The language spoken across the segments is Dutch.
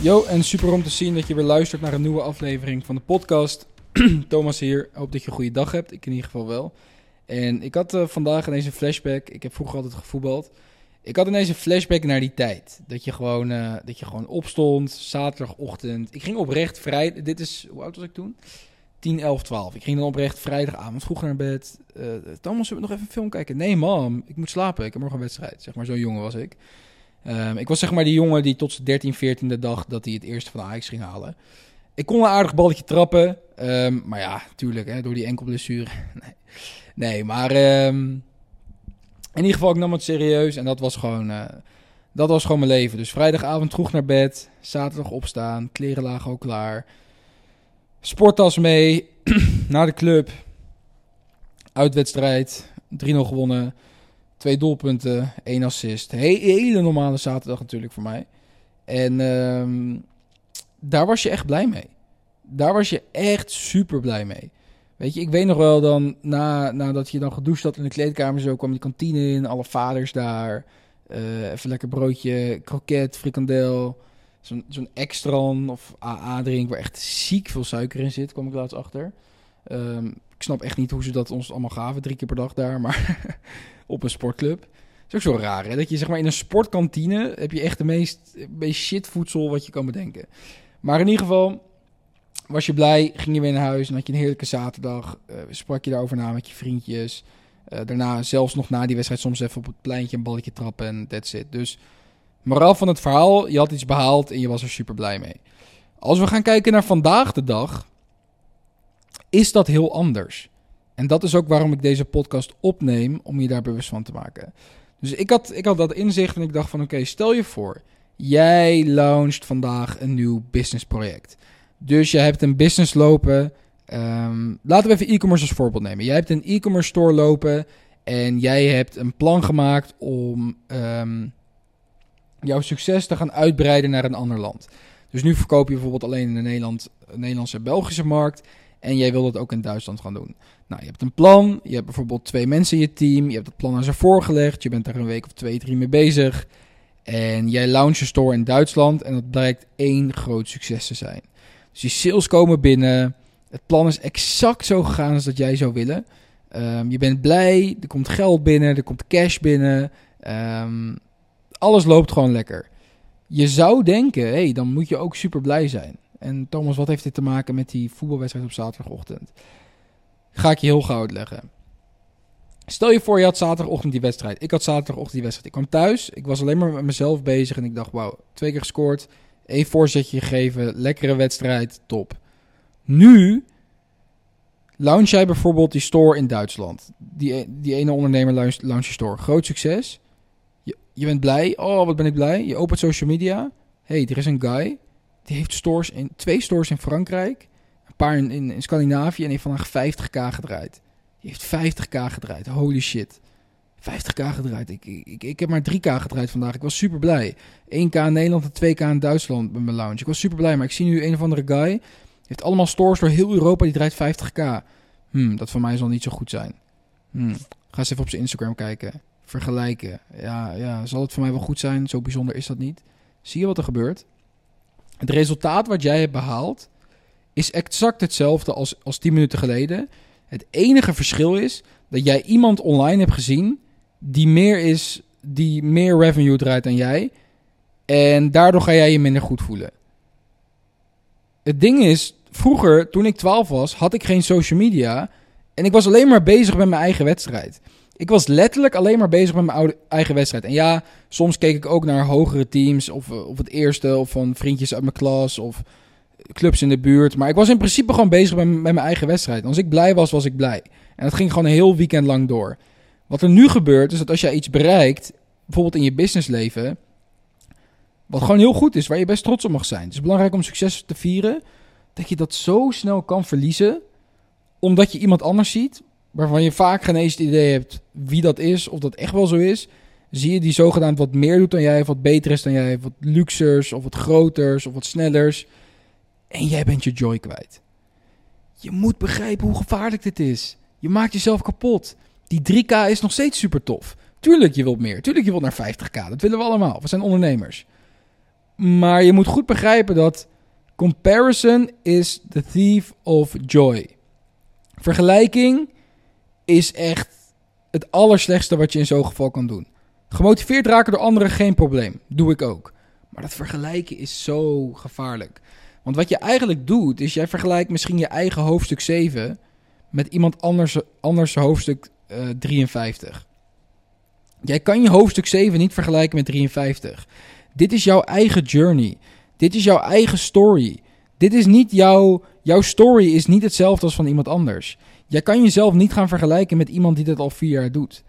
Yo, en super om te zien dat je weer luistert naar een nieuwe aflevering van de podcast. Thomas hier. Hoop dat je een goede dag hebt. Ik in ieder geval wel. En ik had uh, vandaag ineens een flashback. Ik heb vroeger altijd gevoetbald. Ik had ineens een flashback naar die tijd. Dat je gewoon, uh, dat je gewoon opstond, zaterdagochtend. Ik ging oprecht vrij. Dit is, hoe oud was ik toen? 10, 11, 12. Ik ging dan oprecht vrijdagavond vroeg naar bed. Uh, Thomas, zullen we nog even een film kijken? Nee, mam, ik moet slapen. Ik heb morgen een wedstrijd. Zeg maar, zo jong was ik. Um, ik was zeg maar die jongen die tot zijn 13, 14e dag dat hij het eerste van de Ajax ging halen. Ik kon een aardig balletje trappen. Um, maar ja, tuurlijk, hè, door die enkelblessure. nee. nee, maar um, in ieder geval, ik nam het serieus. En dat was gewoon, uh, dat was gewoon mijn leven. Dus vrijdagavond vroeg naar bed. Zaterdag opstaan. Kleren lagen ook klaar. Sporttas mee. naar de club. Uitwedstrijd. 3-0 gewonnen. Twee doelpunten, één assist. He hele normale zaterdag natuurlijk voor mij. En um, daar was je echt blij mee. Daar was je echt super blij mee. Weet je, ik weet nog wel dan, na, nadat je dan gedoucht had in de kleedkamer, zo kwam die kantine in, alle vaders daar. Uh, even lekker broodje, kroket, frikandel. Zo'n zo'n of AA-drink waar echt ziek veel suiker in zit, kwam ik laatst achter. Um, ik snap echt niet hoe ze dat ons allemaal gaven, drie keer per dag daar, maar op een sportclub. Dat is ook zo raar, hè? Dat je zeg maar in een sportkantine heb je echt de meest, meest shit voedsel wat je kan bedenken. Maar in ieder geval was je blij, ging je weer naar huis en had je een heerlijke zaterdag. Uh, sprak je daarover na met je vriendjes. Uh, daarna zelfs nog na die wedstrijd soms even op het pleintje een balletje trappen en that's it. Dus moraal van het verhaal, je had iets behaald en je was er super blij mee. Als we gaan kijken naar vandaag de dag, is dat heel anders. En dat is ook waarom ik deze podcast opneem, om je daar bewust van te maken. Dus ik had, ik had dat inzicht en ik dacht van oké, stel je voor, jij launcht vandaag een nieuw businessproject. Dus je hebt een business lopen. Um, laten we even e-commerce als voorbeeld nemen. Jij hebt een e-commerce store lopen en jij hebt een plan gemaakt om um, jouw succes te gaan uitbreiden naar een ander land. Dus nu verkoop je bijvoorbeeld alleen in de Nederland, Nederlandse Belgische markt. En jij wil dat ook in Duitsland gaan doen. Nou, je hebt een plan. Je hebt bijvoorbeeld twee mensen in je team. Je hebt het plan aan ze voorgelegd. Je bent daar een week of twee, drie mee bezig. En jij launcht je store in Duitsland. En dat blijkt één groot succes te zijn. Dus je sales komen binnen. Het plan is exact zo gegaan als dat jij zou willen. Um, je bent blij. Er komt geld binnen. Er komt cash binnen. Um, alles loopt gewoon lekker. Je zou denken, hé, hey, dan moet je ook super blij zijn. En Thomas, wat heeft dit te maken met die voetbalwedstrijd op zaterdagochtend? Ga ik je heel gauw uitleggen. Stel je voor, je had zaterdagochtend die wedstrijd. Ik had zaterdagochtend die wedstrijd. Ik kwam thuis, ik was alleen maar met mezelf bezig en ik dacht, wauw, twee keer gescoord. één voorzetje gegeven, lekkere wedstrijd, top. Nu launch jij bijvoorbeeld die store in Duitsland. Die, die ene ondernemer launch, launch je store. Groot succes. Je, bent blij. Oh, wat ben ik blij. Je opent social media. hey, er is een guy die heeft stores in, twee stores in Frankrijk, een paar in, in, in Scandinavië en heeft vandaag 50k gedraaid. Die heeft 50k gedraaid. Holy shit. 50k gedraaid. Ik, ik, ik heb maar 3k gedraaid vandaag. Ik was super blij. 1k in Nederland en 2k in Duitsland met mijn lounge. Ik was super blij. Maar ik zie nu een of andere guy. Heeft allemaal stores door heel Europa. Die draait 50k. Hmm, dat voor mij zal niet zo goed zijn. Hmm, ga eens even op zijn Instagram kijken. Vergelijken. Ja, ja, zal het voor mij wel goed zijn? Zo bijzonder is dat niet. Zie je wat er gebeurt? Het resultaat wat jij hebt behaald is exact hetzelfde als, als 10 minuten geleden. Het enige verschil is dat jij iemand online hebt gezien die meer is, die meer revenue draait dan jij. En daardoor ga jij je minder goed voelen. Het ding is, vroeger, toen ik 12 was, had ik geen social media. En ik was alleen maar bezig met mijn eigen wedstrijd. Ik was letterlijk alleen maar bezig met mijn eigen wedstrijd. En ja, soms keek ik ook naar hogere teams. Of, of het eerste, of van vriendjes uit mijn klas. Of clubs in de buurt. Maar ik was in principe gewoon bezig met, met mijn eigen wedstrijd. Als ik blij was, was ik blij. En dat ging gewoon een heel weekend lang door. Wat er nu gebeurt, is dat als jij iets bereikt, bijvoorbeeld in je businessleven. Wat gewoon heel goed is, waar je best trots op mag zijn. Het is belangrijk om succes te vieren. Dat je dat zo snel kan verliezen. Omdat je iemand anders ziet waarvan je vaak geen eens het idee hebt wie dat is, of dat echt wel zo is, zie je die zogenaamd wat meer doet dan jij, of wat beter is dan jij, wat luxers, of wat groters, of wat snellers. En jij bent je joy kwijt. Je moet begrijpen hoe gevaarlijk dit is. Je maakt jezelf kapot. Die 3K is nog steeds super tof. Tuurlijk, je wilt meer. Tuurlijk, je wilt naar 50k. Dat willen we allemaal. We zijn ondernemers. Maar je moet goed begrijpen dat comparison is the thief of joy. Vergelijking is echt het allerslechtste wat je in zo'n geval kan doen. Gemotiveerd raken door anderen, geen probleem. Doe ik ook. Maar dat vergelijken is zo gevaarlijk. Want wat je eigenlijk doet, is jij vergelijkt misschien je eigen hoofdstuk 7 met iemand anders, anders hoofdstuk uh, 53. Jij kan je hoofdstuk 7 niet vergelijken met 53. Dit is jouw eigen journey. Dit is jouw eigen story. Dit is niet jouw, jouw story is niet hetzelfde als van iemand anders. Jij kan jezelf niet gaan vergelijken met iemand die dat al vier jaar doet.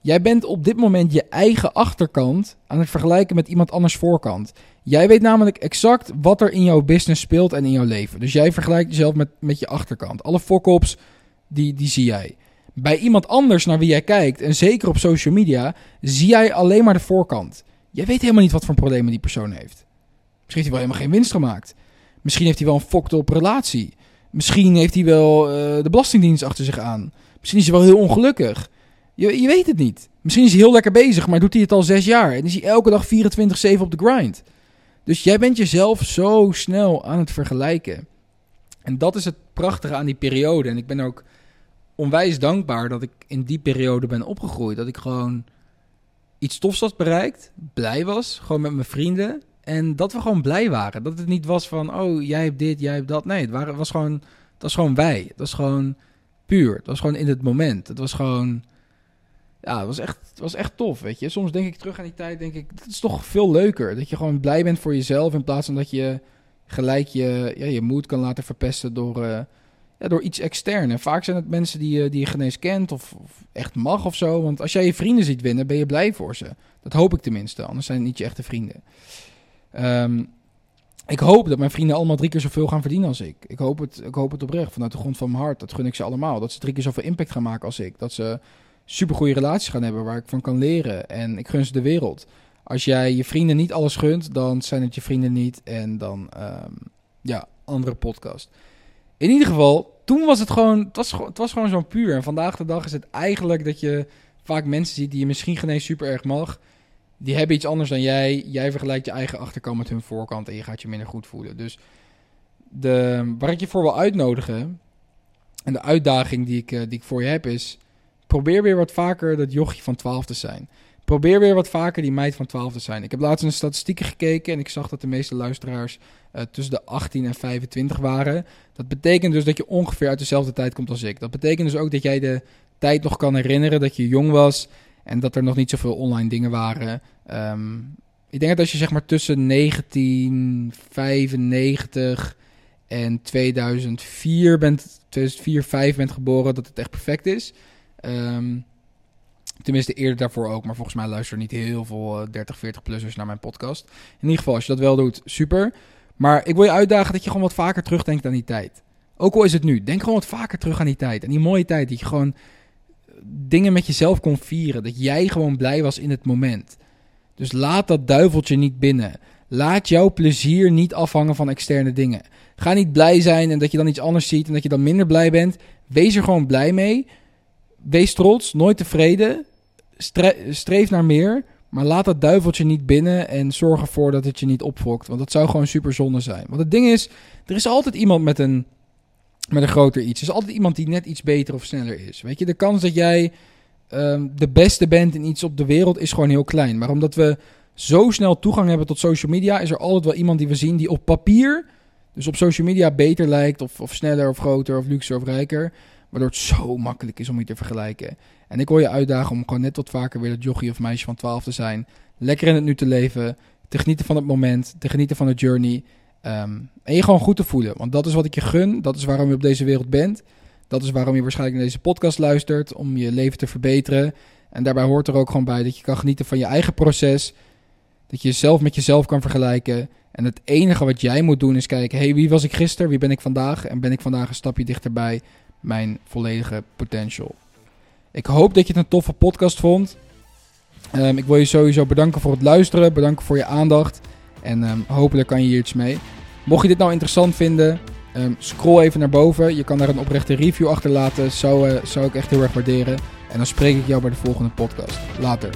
Jij bent op dit moment je eigen achterkant aan het vergelijken met iemand anders voorkant. Jij weet namelijk exact wat er in jouw business speelt en in jouw leven. Dus jij vergelijkt jezelf met, met je achterkant. Alle fokkops, die, die zie jij. Bij iemand anders naar wie jij kijkt, en zeker op social media, zie jij alleen maar de voorkant. Jij weet helemaal niet wat voor problemen die persoon heeft. Misschien heeft hij wel helemaal geen winst gemaakt. Misschien heeft hij wel een fokte op relatie. Misschien heeft hij wel uh, de Belastingdienst achter zich aan. Misschien is hij wel heel ongelukkig. Je, je weet het niet. Misschien is hij heel lekker bezig, maar doet hij het al zes jaar. En is hij elke dag 24-7 op de grind. Dus jij bent jezelf zo snel aan het vergelijken. En dat is het prachtige aan die periode. En ik ben ook onwijs dankbaar dat ik in die periode ben opgegroeid. Dat ik gewoon iets tofs had bereikt, blij was, gewoon met mijn vrienden. En dat we gewoon blij waren. Dat het niet was van, oh, jij hebt dit, jij hebt dat. Nee, het, waren, was gewoon, het was gewoon wij. Het was gewoon puur. Het was gewoon in het moment. Het was gewoon, ja, het was echt, het was echt tof, weet je. Soms denk ik terug aan die tijd, denk ik, het is toch veel leuker. Dat je gewoon blij bent voor jezelf in plaats van dat je gelijk je, ja, je moed kan laten verpesten door, uh, ja, door iets extern. En vaak zijn het mensen die, je, die je genees kent of, of, echt mag of zo. Want als jij je vrienden ziet winnen, ben je blij voor ze. Dat hoop ik tenminste, anders zijn het niet je echte vrienden. Um, ik hoop dat mijn vrienden allemaal drie keer zoveel gaan verdienen als ik. Ik hoop het, ik hoop het oprecht, vanuit de grond van mijn hart. Dat gun ik ze allemaal. Dat ze drie keer zoveel impact gaan maken als ik. Dat ze super goede relaties gaan hebben waar ik van kan leren. En ik gun ze de wereld. Als jij je vrienden niet alles gunt, dan zijn het je vrienden niet. En dan, um, ja, andere podcast. In ieder geval, toen was het gewoon, het was, het was gewoon zo'n puur. En vandaag de dag is het eigenlijk dat je vaak mensen ziet die je misschien geen eens super erg mag. Die hebben iets anders dan jij. Jij vergelijkt je eigen achterkant met hun voorkant en je gaat je minder goed voelen. Dus de, waar ik je voor wil uitnodigen en de uitdaging die ik, eh, die ik voor je heb is... Probeer weer wat vaker dat jochje van 12 te zijn. Probeer weer wat vaker die meid van 12 te zijn. Ik heb laatst naar statistieken gekeken en ik zag dat de meeste luisteraars uh, tussen de 18 en 25 waren. Dat betekent dus dat je ongeveer uit dezelfde tijd komt als ik. Dat betekent dus ook dat jij de tijd nog kan herinneren dat je jong was en dat er nog niet zoveel online dingen waren. Um, ik denk dat als je zeg maar tussen 1995 en 2004 bent, 2004, 5 bent geboren, dat het echt perfect is. Um, Tenminste, eerder daarvoor ook. Maar volgens mij luisteren niet heel veel 30, eh, 40-plussers naar mijn podcast. In ieder geval, als je dat wel doet, super. Maar ik wil je uitdagen dat je gewoon wat vaker terugdenkt aan die tijd. Ook al is het nu. Denk gewoon wat vaker terug aan die tijd. En die mooie tijd. Dat je gewoon dingen met jezelf kon vieren. Dat jij gewoon blij was in het moment. Dus laat dat duiveltje niet binnen. Laat jouw plezier niet afhangen van externe dingen. Ga niet blij zijn en dat je dan iets anders ziet en dat je dan minder blij bent. Wees er gewoon blij mee. Wees trots, nooit tevreden. streef naar meer. Maar laat dat duiveltje niet binnen en zorg ervoor dat het je niet opfokt. Want dat zou gewoon super zonde zijn. Want het ding is, er is altijd iemand met een, met een groter iets. Er is altijd iemand die net iets beter of sneller is. Weet je, de kans dat jij um, de beste bent in iets op de wereld is gewoon heel klein. Maar omdat we zo snel toegang hebben tot social media, is er altijd wel iemand die we zien die op papier, dus op social media, beter lijkt. Of, of sneller of groter of luxer of rijker. Waardoor het zo makkelijk is om je te vergelijken. En ik wil je uitdagen om gewoon net wat vaker weer dat jochie of meisje van 12 te zijn. Lekker in het nu te leven. Te genieten van het moment. Te genieten van de journey. Um, en je gewoon goed te voelen. Want dat is wat ik je gun. Dat is waarom je op deze wereld bent. Dat is waarom je waarschijnlijk naar deze podcast luistert. Om je leven te verbeteren. En daarbij hoort er ook gewoon bij dat je kan genieten van je eigen proces. Dat je jezelf met jezelf kan vergelijken. En het enige wat jij moet doen is kijken: hey, wie was ik gisteren? Wie ben ik vandaag? En ben ik vandaag een stapje dichterbij mijn volledige potential. Ik hoop dat je het een toffe podcast vond. Um, ik wil je sowieso bedanken voor het luisteren. Bedanken voor je aandacht. En um, hopelijk kan je hier iets mee. Mocht je dit nou interessant vinden, um, scroll even naar boven. Je kan daar een oprechte review achterlaten. Zou, uh, zou ik echt heel erg waarderen. En dan spreek ik jou bij de volgende podcast. Later.